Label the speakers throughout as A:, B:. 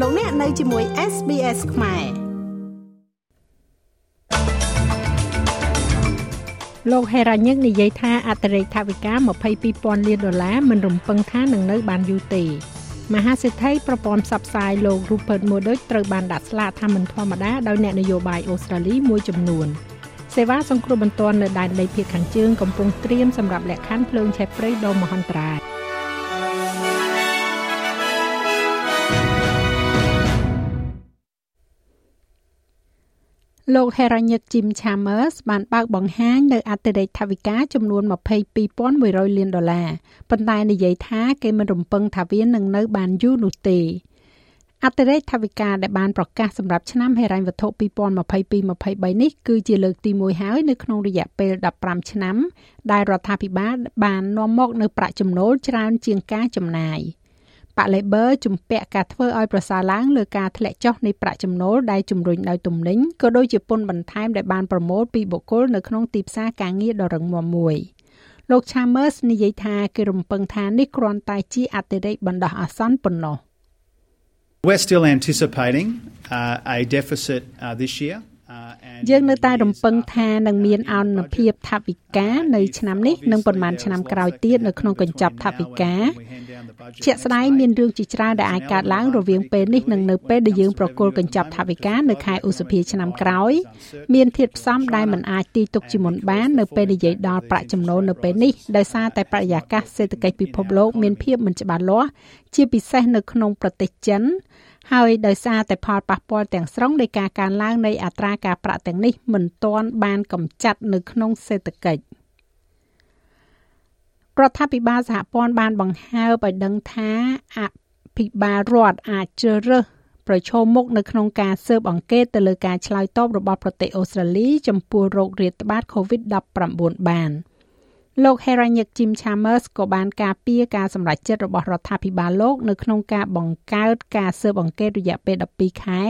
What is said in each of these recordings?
A: លោកអ្នកនៅជាមួយ SBS ខ្មែរលោកហេរ៉ាញឹកនិយាយថាអតិរេកថវិកា22,000លានដុល្លារមិនរំពឹងថានឹងនៅបានយូរទេមហាសេដ្ឋីប្រព័ន្ធផ្សព្វផ្សាយលោក Rupert Murdoch ត្រូវបានដាក់ស្លាកថាមិនធម្មតាដោយអ្នកនយោបាយអូស្ត្រាលីមួយចំនួនសេវាសង្គ្រោះបន្ទាន់នៅដែនដីភាគខាងជើងកំពុងត្រៀមសម្រាប់លក្ខខណ្ឌភ្លើងឆេះព្រៃដ៏មហន្តរាយ លោក Heranyck Jim Chambers បានបើកបង្ហាញនៅអតិរេកថវិកាចំនួន22,100លានដុល្លារប៉ុន្តែនិយាយថាគេមិនរំពឹងថាវានឹងនៅបានយូរនោះទេអតិរេកថវិកាដែលបានប្រកាសសម្រាប់ឆ្នាំហិរញ្ញវត្ថុ2022-23នេះគឺជាលើកទី1ហើយនៅក្នុងរយៈពេល15ឆ្នាំដែលរដ្ឋាភិបាលបាននាំមកនៅប្រាក់ចំណូលច្រើនជាងការចំណាយ។ បក Labor ជំពាក់ការធ្វើឲ្យប្រសើរឡើងលើការធ្លាក់ចុះនៃប្រាក់ចំណូលដែលជំរុញដោយទំនិញក៏ដូចជាពន្ធបន្ថែមដែលបានប្រមូលពីបុគ្គលនៅក្នុងទីផ្សារការងារដ៏រឹងមាំមួយលោក Chambers និយាយថាគេរំពឹងថានេះគ្រាន់តែជាអតិរេកបណ្ដោះអាសន្នប៉ុណ្ណោះ
B: We're still anticipating uh, a deficit uh, this year
A: យើងនៅតែរំពឹងថានឹងមានអនុភាពថវិកានៅឆ្នាំនេះនិងប៉ុន្មានឆ្នាំក្រោយទៀតនៅក្នុងកញ្ចប់ថវិកាជាក់ស្ដែងមានរឿងជាច្រើនដែលអាចកើតឡើងរវាងពេលនេះនិងនៅពេលដែលយើងប្រគល់កញ្ចប់ថវិកានៅខែឧសភាឆ្នាំក្រោយមានធាតុផ្សំដែលមិនអាចទីទុកជាមុនបាននៅពេលនិយាយដល់ប្រាក់ចំណូលនៅពេលនេះដោយសារតែបរិយាកាសសេដ្ឋកិច្ចពិភពលោកមានភាពមិនច្បាស់លាស់ជាពិសេសនៅក្នុងប្រទេសចិន ហើយដោយសារតែផលប៉ះពាល់ទាំងស្រុងនៃការកើនឡើងនៃអត្រាការប្រាក់ទាំងនេះមិនទាន់បានកម្ចាត់នៅក្នុងសេដ្ឋកិច្ចរដ្ឋាភិបាលសហព័ន្ធបានបង្ហើបឲ្យដឹងថាអភិបាលរដ្ឋអាចជ្រើសរើសប្រឈមមុខនៅក្នុងការស៊ើបអង្កេតទៅលើការឆ្លើយតបរបស់ប្រទេសអូស្ត្រាលីចំពោះโรគរាតត្បាត COVID-19 បាន។ លោក Heranyck Jim Chambers ក៏បានការពារការសម្រេចចិត្តរបស់រដ្ឋាភិបាលលោកនៅក្នុងការបង្កើតការស៊ើបអង្កេតរយៈពេល12ខែ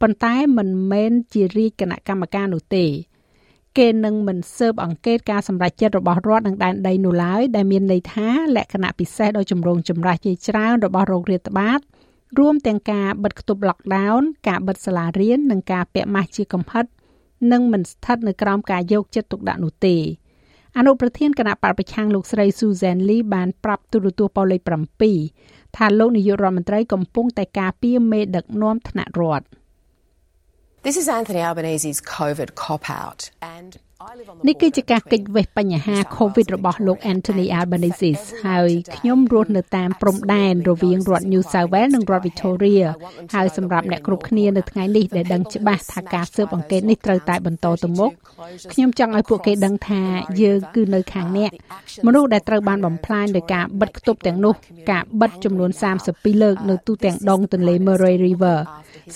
A: ប៉ុន្តែមិនមែនជារាជគណៈកម្មការនោះទេគេនឹងមិនស៊ើបអង្កេតការសម្រេចចិត្តរបស់រដ្ឋនឹងដែនដីនោះឡើយដែលមានន័យថាលក្ខណៈពិសេសដ៏ចម្រូងចម្រាសជាច្រើនរបស់រោគរាតត្បាតរួមទាំងការបិទគប់ lockdown ការបិទសាលារៀននិងការពាក់ម៉ាស់ជាកំហិតនឹងមិនស្ថិតនៅក្រោមការយកចិត្តទុកដាក់នោះទេ អនុប្រធានគណៈបព្វប្រឆាំងលោកស្រី Susan Lee បានប្រាប់ទូរទស្សន៍ប៉ូលេខ7ថាលោកនាយករដ្ឋមន្ត្រីកំពុងតែការពារមេដឹកនាំថ្នាក់រដ្ឋ
C: This is Anthony Albanese's COVID cop out and
A: នេះគឺជាការកិច្ចវេះបញ្ហា COVID របស់លោក Anthony Albanese ហើយខ្ញុំរស់នៅតាមព្រំដែនរវាងរដ្ឋ New South Wales និងរដ្ឋ Victoria ហើយសម្រាប់អ្នកគ្រប់គ្នានៅថ្ងៃនេះដែលដឹងច្បាស់ថាការស៊ើបអង្កេតនេះត្រូវតែបន្តទៅមុខខ្ញុំចង់ឲ្យពួកគេដឹងថាយើងគឺនៅខាងអ្នកមនុស្សដែលត្រូវបានបំផ្លាញដោយការបិទគប់ទាំងនោះ ការបិទចំនួន32លើកនៅទូទាំងដងទន្លេ Murray River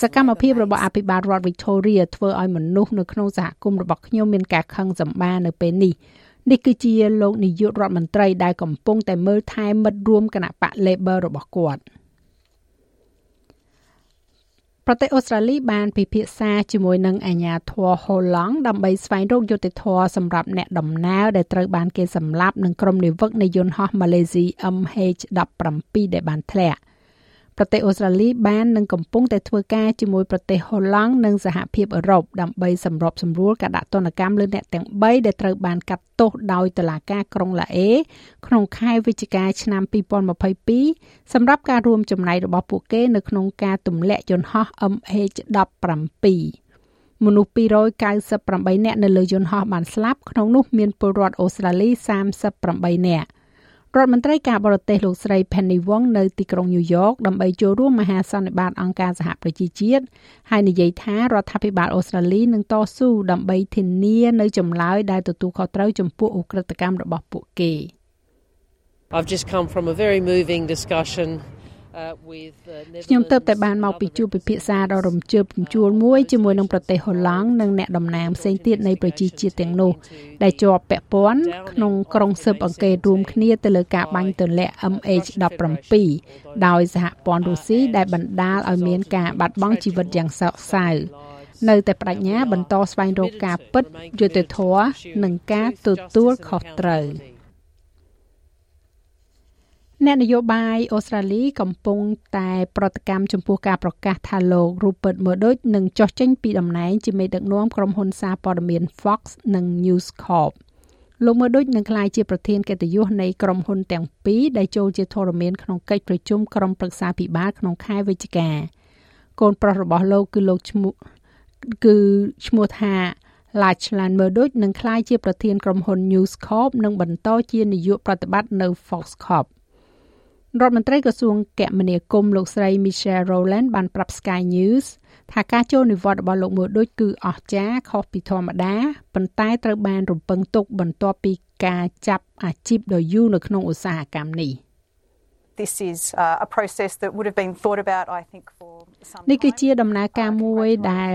A: សកម្មភាពរបស់អភិបាលរដ្ឋ Victoria ធ្វើឲ្យមនុស្សនៅក្នុងសហគមន៍របស់ខ្ញុំមានការខឹងសម្បានៅពេលនេះនេះគឺជាលោកនាយករដ្ឋមន្ត្រីដែលកំពុងតែមើលថែមិត្តរួមគណៈបក Labor របស់គាត់ប្រទេសអូស្ត្រាលីបានពិភាក្សាជាមួយនឹងអាជ្ញាធរហូឡង់ដើម្បីស្វែងរកយុត្តិធម៌សម្រាប់អ្នកដំណើរដែលត្រូវបានគេសម្លាប់នឹងក្រុមនាវិកនៃយន្តហោះ Malaysia MH17 ដែលបានធ្លាក់ ប្រទេសអូស្ត្រាលីបាននឹងកំពុងតែធ្វើការជាមួយប្រទេសហូឡង់និងសហភាពអឺរ៉ុបដើម្បីសម្របសម្រួលការដាក់ទណ្ឌកម្មលើអ្នកទាំង3ដែលត្រូវបានកាត់ទោសដោយតុលាការក្រុងឡាអេក្នុងខែវិច្ឆិកាឆ្នាំ2022សម្រាប់ការរួមចំណែករបស់ពួកគេនៅក្នុងការទម្លាក់យន្តហោះ MH17 មនុស្ស298នាក់នៅលើយន្តហោះបានស្លាប់ក្នុងនោះមានពលរដ្ឋអូស្ត្រាលី38នាក់ រដ្ឋមន្ត្រីការបរទេសលោកស្រី Penny Wong នៅទីក្រុងញូវយ៉កដើម្បីចូលរួមមហាសន្និបាតអង្គការសហប្រជាជាតិហើយនិយាយថារដ្ឋាភិបាលអូស្ត្រាលីនឹងតស៊ូដើម្បីធានានៅចម្លើយដែលទទួលខុសត្រូវចំពោះឧក្រិដ្ឋកម្មរបស់ពួកគេ
D: I've just come from a very moving discussion
A: ខ្ញុំទៅតែបានមកពីជួបពិភាក្សាដ៏រំជើបរំជួលមួយជាមួយនឹងប្រទេសហូឡង់និងអ្នកតំណាងផ្សេងទៀតនៃប្រជាជាតិទាំងនោះដែលជាប់ពាក់ព័ន្ធក្នុងក្រុងស៊ើបអង្កេតរួមគ្នាទៅលើការបាញ់ទម្លាក់ MH17 ដោយសហព័ន្ធរុស្ស៊ីដែលបណ្ដាលឲ្យមានការបាត់បង់ជីវិតយ៉ាងសោកសៅនៅតែបដិញ្ញាបន្តស្វែងរកការពិតយុត្តិធម៌និងការទទួលខុសត្រូវ អ្នកនយោបាយអូស្ត្រាលីកំពុងតែប្រតិកម្មចំពោះការប្រកាសថាលោក Rupert Murdoch នឹងចុះចេញពីតំណែងជាមេដឹកនាំក្រុមហ៊ុនសារព័ត៌មាន Fox និង News Corp លោក Murdoch នឹងក្លាយជាប្រធានកិត្តិយសនៃក្រុមហ៊ុនទាំងពីរដែលចូលជាធរមានក្នុងកិច្ចប្រជុំក្រុមប្រឹក្សាពិបាលក្នុងខែវិច្ឆិកាកូនប្រុសរបស់លោកគឺលោកឈ្មោះគឺឈ្មោះថា Lachlan Murdoch នឹងក្លាយជាប្រធានក្រុមហ៊ុន News Corp និងបន្តជានាយកប្រតិបត្តិនៅ Fox Corp រដ្ឋមន្ត្រីក្រសួងគមនាគមន៍លោកស្រី Michelle Rowland បានប្រាប់ Sky News ថាការចូលនិវត្តន៍របស់លោកមួយដូចគឺអស្ចារ្យខុសពីធម្មតាប៉ុន្តែត្រូវបានរំពឹងទុកបន្ទាប់ពីការចាប់អាជីពដ៏យូរនៅក្នុងឧស្សាហកម្មនេះ។
E: this is uh, a process that would have been thought about I think for
A: នេះគឺជាដំណើរការមួយដែល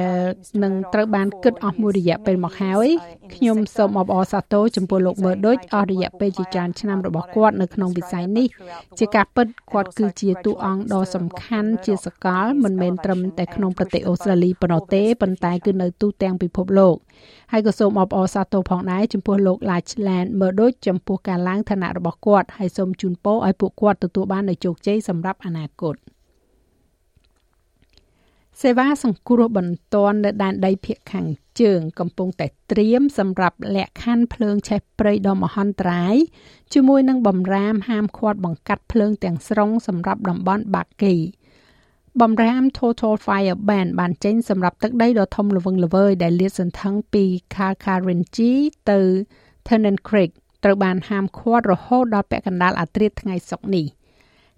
A: នឹងត្រូវបានគិតអស់មួយរយៈពេលមកហើយខ្ញុំសូមអបអរសាទរចំពោះលោកមើលដូចអស់រយៈពេលជាច្រើនឆ្នាំរបស់គាត់នៅក្នុងវិស័យនេះជាការពិតគាត់គឺជាតួអង្គដ៏សំខាន់ជាសកលមិនមែនត្រឹមតែក្នុងប្រទេសអូស្ត្រាលីប៉ុណ្ណោះទេប៉ុន្តែគឺនៅទូទាំងពិភពលោកហើយក៏សូមអបអរសាទរផងដែរចំពោះលោក Lachlan Murdoch ចំពោះការឡើងឋានៈរបស់គាត់ហើយសូមជូនពរឲ្យពួកគាត់ទទួលបាននូវជោគជ័យសម្រាប់អនាគតសេវាសង្គ្រោះបន្ទាន់នៅដែនដីភាគខាងជើង កំពុងតែត្រៀមសម្រាប់លក្ខខណ្ឌភ្លើងឆេះព្រៃដ៏មហន្តរាយជាមួយនឹងបំរាមហាមឃាត់បង្កាត់ភ្លើងទាំងស្រុងសម្រាប់តំបន់បាគីបំរាម Total Fire Ban បានចេញសម្រាប់ទឹកដីដ៏ធំល្វឹងល្វើយដែលលាតសន្ធឹងពី Kalkarinji ទៅ Tennant Creek ត្រូវបានហាមឃាត់រហូតដល់ពាក់កណ្ដាលអាធ្រាត្រថ្ងៃសុក្រនេះ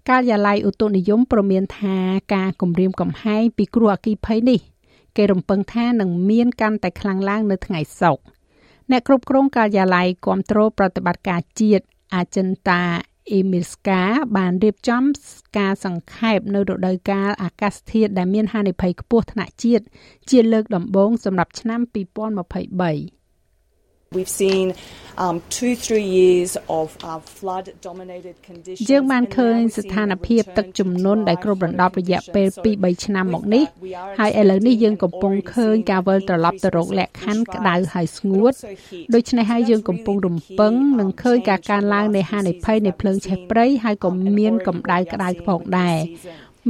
A: ការិយាល័យឧតុនិយមព្រមានថាការគម្រាមកំហែងពីគ្រោះអគ្គីភ័យនេះគេរំពឹងថានឹងមានកាន់តែខ្លាំងឡើងនៅថ្ងៃសុក្រអ្នកគ្រប់គ្រងការិយាល័យគ្រប់គ្រងប្រតិបត្តិការជាតិអាចិនតាអេមីលស្កាបានរៀបចំការសង្ខេបនៅរដូវកាលអាកាសធាតុដែលមានហានិភ័យខ្ពស់ថ្នាក់ជាតិជាលើកដំបូងសម្រាប់ឆ្នាំ2023
E: We've seen um 2 3 years of uh, flood dominated conditions
A: យើងបានឃើញស្ថានភាពទឹកជំនន់ដែលគ្របដណ្ដប់រយៈពេល2 3ឆ្នាំមកនេះហើយឥឡូវនេះយើងកំពុងឃើញការវិលត្រឡប់ទៅរកលក្ខខណ្ឌក្តៅហើយស្ងួតដូច្នេះហើយយើងកំពុងរំពឹងនឹងឃើញការកើនឡើងនៃហានិភ័យនៃភ្លើងឆេះព្រៃហើយក៏មានកម្ដៅក្តៅផងដែរ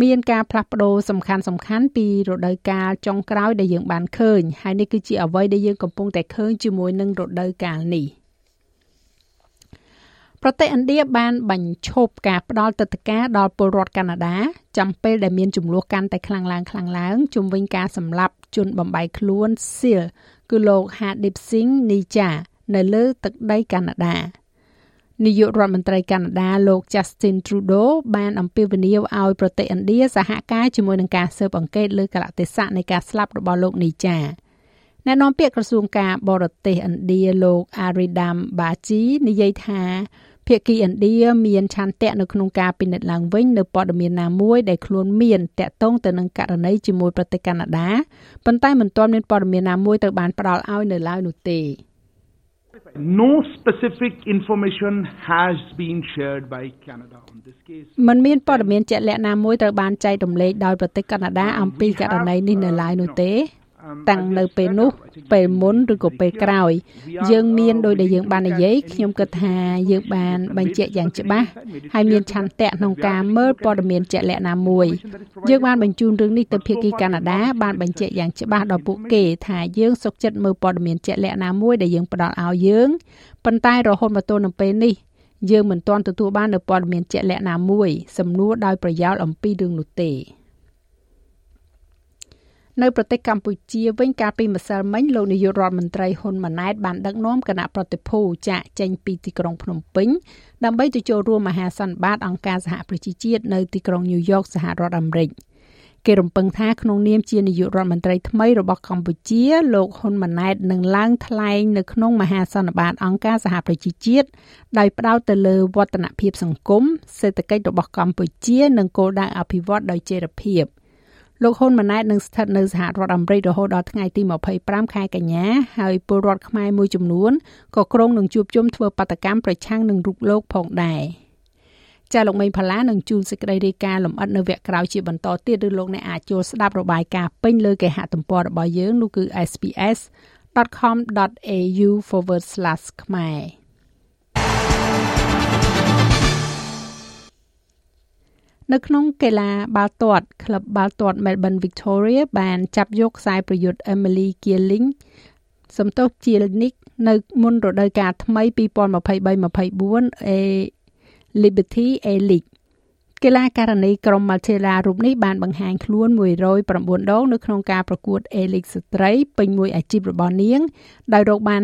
A: មានការផ្លាស់ប្ដូរសំខាន់សំខាន់ពីរដូវកាលចុងក្រោយដែលយើងបានឃើញហើយនេះគឺជាអ្វីដែលយើងកំពុងតែឃើញជាមួយនឹងរដូវកាលនេះប្រទេសឥណ្ឌាបានបញ្ឈប់ការផ្ដល់ទឹកដីដល់ពលរដ្ឋកាណាដាចាំពេលដែលមានចំនួនកាន់តែខ្លាំងឡើងខ្លាំងឡើងជុំវិញការសម្លាប់ជនបំបីខ្លួនសៀលគឺលោក Hadip Singh Nija នៅលើទឹកដីកាណាដា នាយករដ្ឋមន្ត្រីកាណាដាលោក Justin Trudeau បានអំពាវនាវឲ្យប្រទេសឥណ្ឌាសហការជាមួយនឹងការស៊ើបអង្កេតលើកលៈទេសៈនៃការស្លាប់របស់លោកនីចាអ្នកនាំពាក្យក្រសួងការបរទេសឥណ្ឌាលោក Aridam Baji និយាយថាភាគីឥណ្ឌាមានឆន្ទៈនៅក្នុងការពិនិត្យឡើងវិញនៅព័ត៌មានណាមួយដែលខ្លួនមានតាក់ទងទៅនឹងករណីជាមួយប្រទេសកាណាដាប៉ុន្តែមិនទាន់មានព័ត៌មានណាមួយត្រូវបានផ្ដល់ឲ្យនៅឡើយនោះទេ
F: No specific information has been shared by Canada on this case.
A: มันមានព័ត៌មានជាក់លាក់ណាមួយត្រូវបានចែករំលែកដោយប្រទេសកាណាដាអំពីករណីនេះនៅឡើយនោះទេ តាំងនៅពេលនោះពេលមុនឬក៏ពេលក្រោយ យើងមានដោយដែលយើងបាននិយាយខ្ញុំគិតថាយើងបានបញ្ជាក់យ៉ាងច្បាស់ហើយមានឆន្ទៈក្នុងការមើលព័ត៌មានជាក់លាក់ណាមួយយើងបានបញ្ជូនរឿងនេះទៅភាគីកាណាដាបានបញ្ជាក់យ៉ាងច្បាស់ដល់ពួកគេថាយើងសុខចិត្តមើលព័ត៌មានជាក់លាក់ណាមួយដែលយើងផ្ដល់ឲ្យយើងប៉ុន្តែរហូតមកទល់នឹងពេលនេះយើងមិនទាន់ទទួលបាននូវព័ត៌មានជាក់លាក់ណាមួយសំណួរដោយប្រយោលអំពីរឿងនោះទេ នៅប្រទេសកម្ពុជាវិញកាលពីម្សិលមិញលោកនាយករដ្ឋមន្ត្រីហ៊ុនម៉ាណែតបានដឹកនាំគណៈប្រតិភូចាក់ចេញពីទីក្រុងភ្នំពេញដើម្បីទៅចូលរួមមហាសន្និបាតអង្គការសហប្រជាជាតិនៅទីក្រុងញូវយ៉កសហរដ្ឋអាមេរិកគេរំពឹងថាក្នុងនាមជានាយករដ្ឋមន្ត្រីថ្មីរបស់កម្ពុជាលោកហ៊ុនម៉ាណែតនឹងឡើងថ្លែងនៅក្នុងមហាសន្និបាតអង្គការសហប្រជាជាតិដោយផ្ដោតទៅលើវឌ្ឍនភាពសង្គមសេដ្ឋកិច្ចរបស់កម្ពុជានិងគោលដៅអភិវឌ្ឍដោយចីរភាព។ លោកហ៊ុនម៉ាណែតនឹងស្ថិតនៅសហរដ្ឋអាមេរិករហូតដល់ថ្ងៃទី25ខែកញ្ញាហើយពលរដ្ឋខ្មែរមួយចំនួនក៏ក្រុងនឹងជួបជុំធ្វើបាតកម្មប្រឆាំងនឹងរូបលោកផងដែរចាលោកមេងផល្លានឹងជួនសេចក្តីរាយការណ៍លម្អិតនៅវគ្គក្រោយជាបន្តទៀតឬលោកអ្នកអាចចូលស្ដាប់របាយការណ៍ពេញលើគេហទំព័ររបស់យើងនោះគឺ sps.com.au/ ខ្មែរ នៅក្នុងកីឡាបាល់ទាត់ក្លឹបបាល់ទាត់ Melbourne Victoria បានចាប់យកខ្សែប្រយុទ្ធ Emily Keeling សំទោសជានិកនៅមុនរដូវកាលថ្មី2023-24 A Liberty A League កីឡាករនីក្រុម Maltela រូបនេះបានបង្ហាញខ្លួន109ដងនៅក្នុងការប្រកួត A-League ស្ត្រីពេញមួយអាជីពរបស់នាង ដោយរកបាន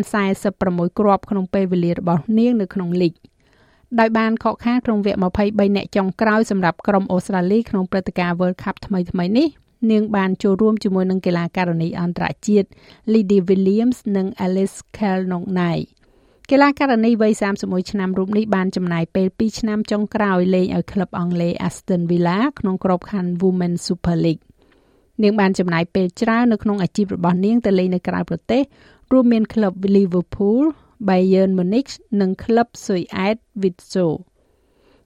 A: 46គ្រាប់ក្នុងពេលវេលារបស់នាងនៅក្នុងលីក ដោយបានខកខានក្នុងវគ្គ23អ្នកចុងក្រោយសម្រាប់ក្រុមអូស្ត្រាលីក្នុងព្រឹត្តិការណ៍ World Cup ថ្មីៗនេះនាងបានចូលរួមជាមួយនឹងកីឡាករនីអន្តរជាតិ Lydie Williams និង Alice Kellogg-Knight កីឡាករនីវ័យ31ឆ្នាំរូបនេះបានចំណាយពេល2ឆ្នាំចុងក្រោយលេងឲ្យក្លឹបអង់គ្លេស Aston Villa ក្នុងក្របខ័ណ្ឌ Women's Super League នាងបានចំណាយពេលច្រើននៅក្នុងអាជីពរបស់នាងទៅលេងនៅក្រៅប្រទេសរួមមានក្លឹប Liverpool, Bayern Munich និងក្លឹបស៊ុយអែត Vitesse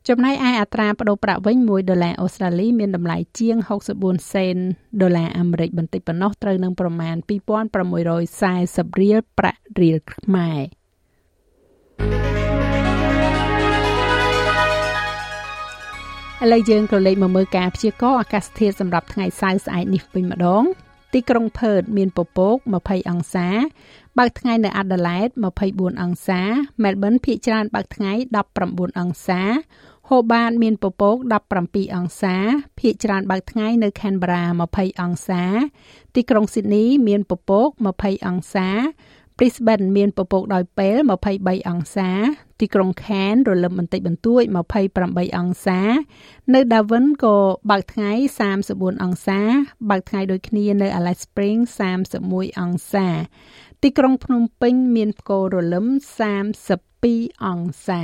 A: ចំណែកឯអត្រាប្តូរប្រាក់វិញ1ដុល្លារអូស្ត្រាលីមានតម្លៃជាង64សេនដុល្លារអាមេរិកបន្តិចប៉ុណ្ណោះត្រូវនឹងប្រមាណ2640រៀលប្រាក់រៀលខ្មែរឥឡូវយើងក៏លេខមកមើលការព្យាករណ៍អាកាសធាតុសម្រាប់ថ្ងៃសៅរ៍ស្អែកនេះវិញម្ដង ទីក្រុងផឺតមានពពក20អង្សាបើកថ្ងៃនៅអាដាលេដ24អង្សាមែលប៊នភាគច្រើនបើកថ្ងៃ19អង្សាហូបាតមានពពក17អង្សាភាគច្រើនបើកថ្ងៃនៅ Canberra 20អង្សា ទីក្រុង Sydney មានពពក20អង្សា Brisbane មានពពកដោយពេល23អង្សា ទីក្រុង Cairns រលឹមបន្តិចបន្តួច28អង្សា នៅ Darwin ក៏បើកថ្ងៃ34អង្សា បើកថ្ងៃដូចគ្នានៅ Alice Springs 31អង្សា ទីក្រុងភ្នំពេញ មានផ្គររលឹម32អង្សា